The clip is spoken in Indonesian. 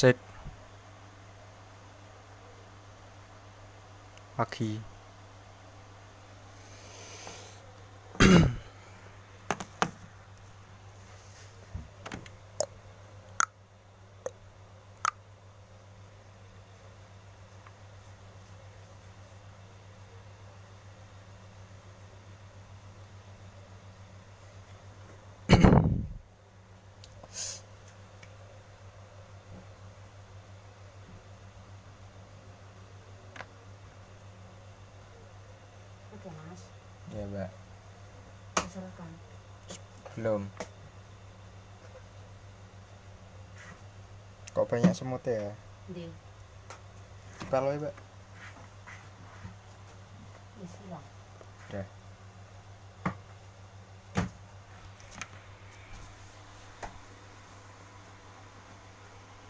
chết. Aki Mas, ya mbak. Belum. Kok banyak semut ya? Di, kalau ya mbak. Bismillah.